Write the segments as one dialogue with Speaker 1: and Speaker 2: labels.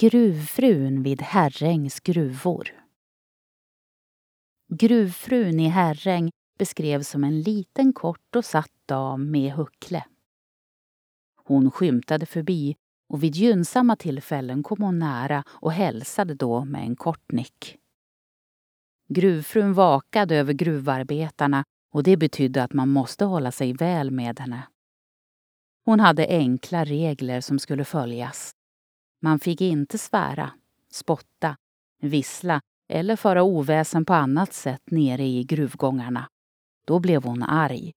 Speaker 1: Gruvfrun vid Herrängs gruvor. Gruvfrun i Herräng beskrevs som en liten kort och satt dam med huckle. Hon skymtade förbi och vid gynnsamma tillfällen kom hon nära och hälsade då med en kort nick. Gruvfrun vakade över gruvarbetarna och det betydde att man måste hålla sig väl med henne. Hon hade enkla regler som skulle följas. Man fick inte svära, spotta, vissla eller föra oväsen på annat sätt nere i gruvgångarna. Då blev hon arg.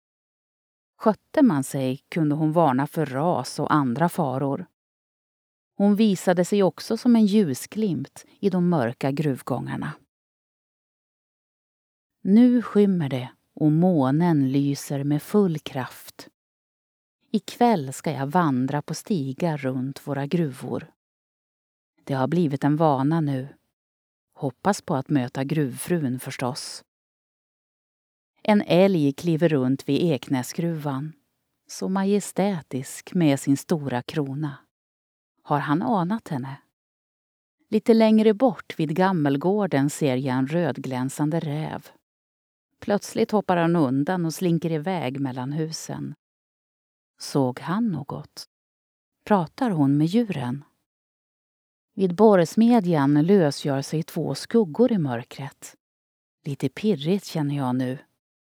Speaker 1: Skötte man sig kunde hon varna för ras och andra faror. Hon visade sig också som en ljusglimt i de mörka gruvgångarna. Nu skymmer det och månen lyser med full kraft. I kväll ska jag vandra på stigar runt våra gruvor. Det har blivit en vana nu. Hoppas på att möta gruvfrun förstås. En älg kliver runt vid Eknäsgruvan. Så majestätisk med sin stora krona. Har han anat henne? Lite längre bort vid Gammelgården ser jag en rödglänsande räv. Plötsligt hoppar han undan och slinker iväg mellan husen. Såg han något? Pratar hon med djuren? Vid borrsmedjan lösgör sig två skuggor i mörkret. Lite pirrigt känner jag nu.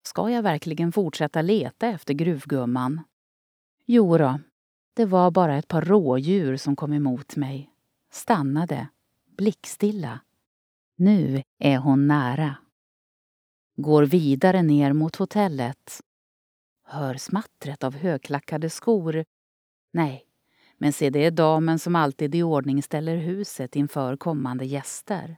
Speaker 1: Ska jag verkligen fortsätta leta efter gruvgumman? Jo då, det var bara ett par rådjur som kom emot mig. Stannade, blickstilla. Nu är hon nära. Går vidare ner mot hotellet. Hör smattret av högklackade skor. Nej, men se det är damen som alltid i ordning ställer huset inför kommande gäster.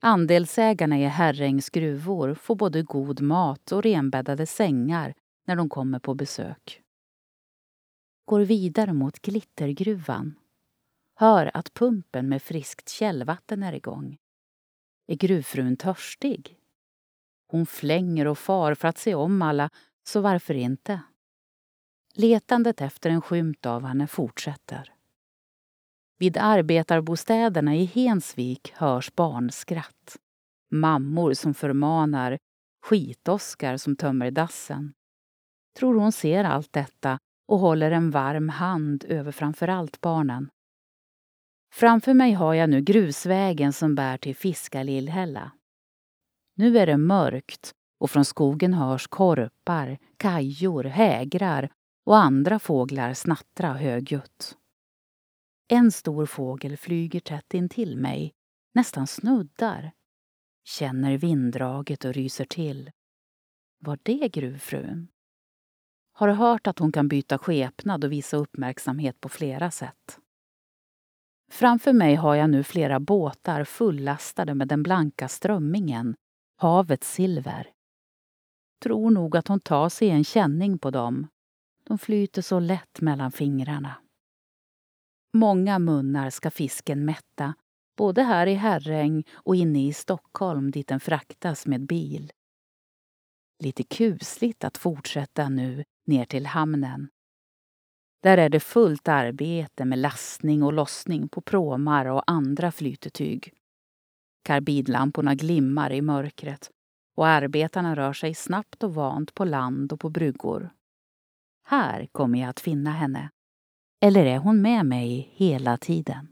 Speaker 1: Andelsägarna i Herrängs gruvor får både god mat och renbäddade sängar när de kommer på besök. Går vidare mot Glittergruvan. Hör att pumpen med friskt källvatten är igång. Är gruvfrun törstig? Hon flänger och far för att se om alla, så varför inte? Letandet efter en skymt av henne fortsätter. Vid arbetarbostäderna i Hensvik hörs barnskratt. Mammor som förmanar, skitoskar som tömmer dassen. Tror hon ser allt detta och håller en varm hand över framför allt barnen. Framför mig har jag nu grusvägen som bär till Fiskalillhälla. Nu är det mörkt och från skogen hörs korpar, kajor, hägrar och andra fåglar snattra högljutt. En stor fågel flyger tätt intill mig, nästan snuddar. Känner vinddraget och ryser till. Var det gruvfrun? Har hört att hon kan byta skepnad och visa uppmärksamhet på flera sätt. Framför mig har jag nu flera båtar fullastade med den blanka strömmingen, havets silver. Tror nog att hon tar sig en känning på dem. De flyter så lätt mellan fingrarna. Många munnar ska fisken mätta, både här i Herräng och inne i Stockholm dit den fraktas med bil. Lite kusligt att fortsätta nu ner till hamnen. Där är det fullt arbete med lastning och lossning på pråmar och andra flytetyg. Karbidlamporna glimmar i mörkret och arbetarna rör sig snabbt och vant på land och på bryggor. Här kommer jag att finna henne. Eller är hon med mig hela tiden?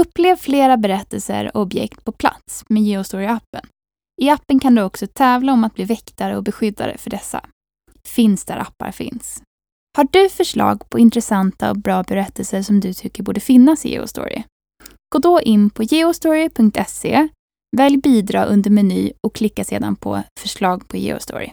Speaker 2: Upplev flera berättelser och objekt på plats med Geostory-appen. I appen kan du också tävla om att bli väktare och beskyddare för dessa. Finns där appar finns. Har du förslag på intressanta och bra berättelser som du tycker borde finnas i Geostory? Gå då in på geostory.se, välj bidra under meny och klicka sedan på förslag på Geostory.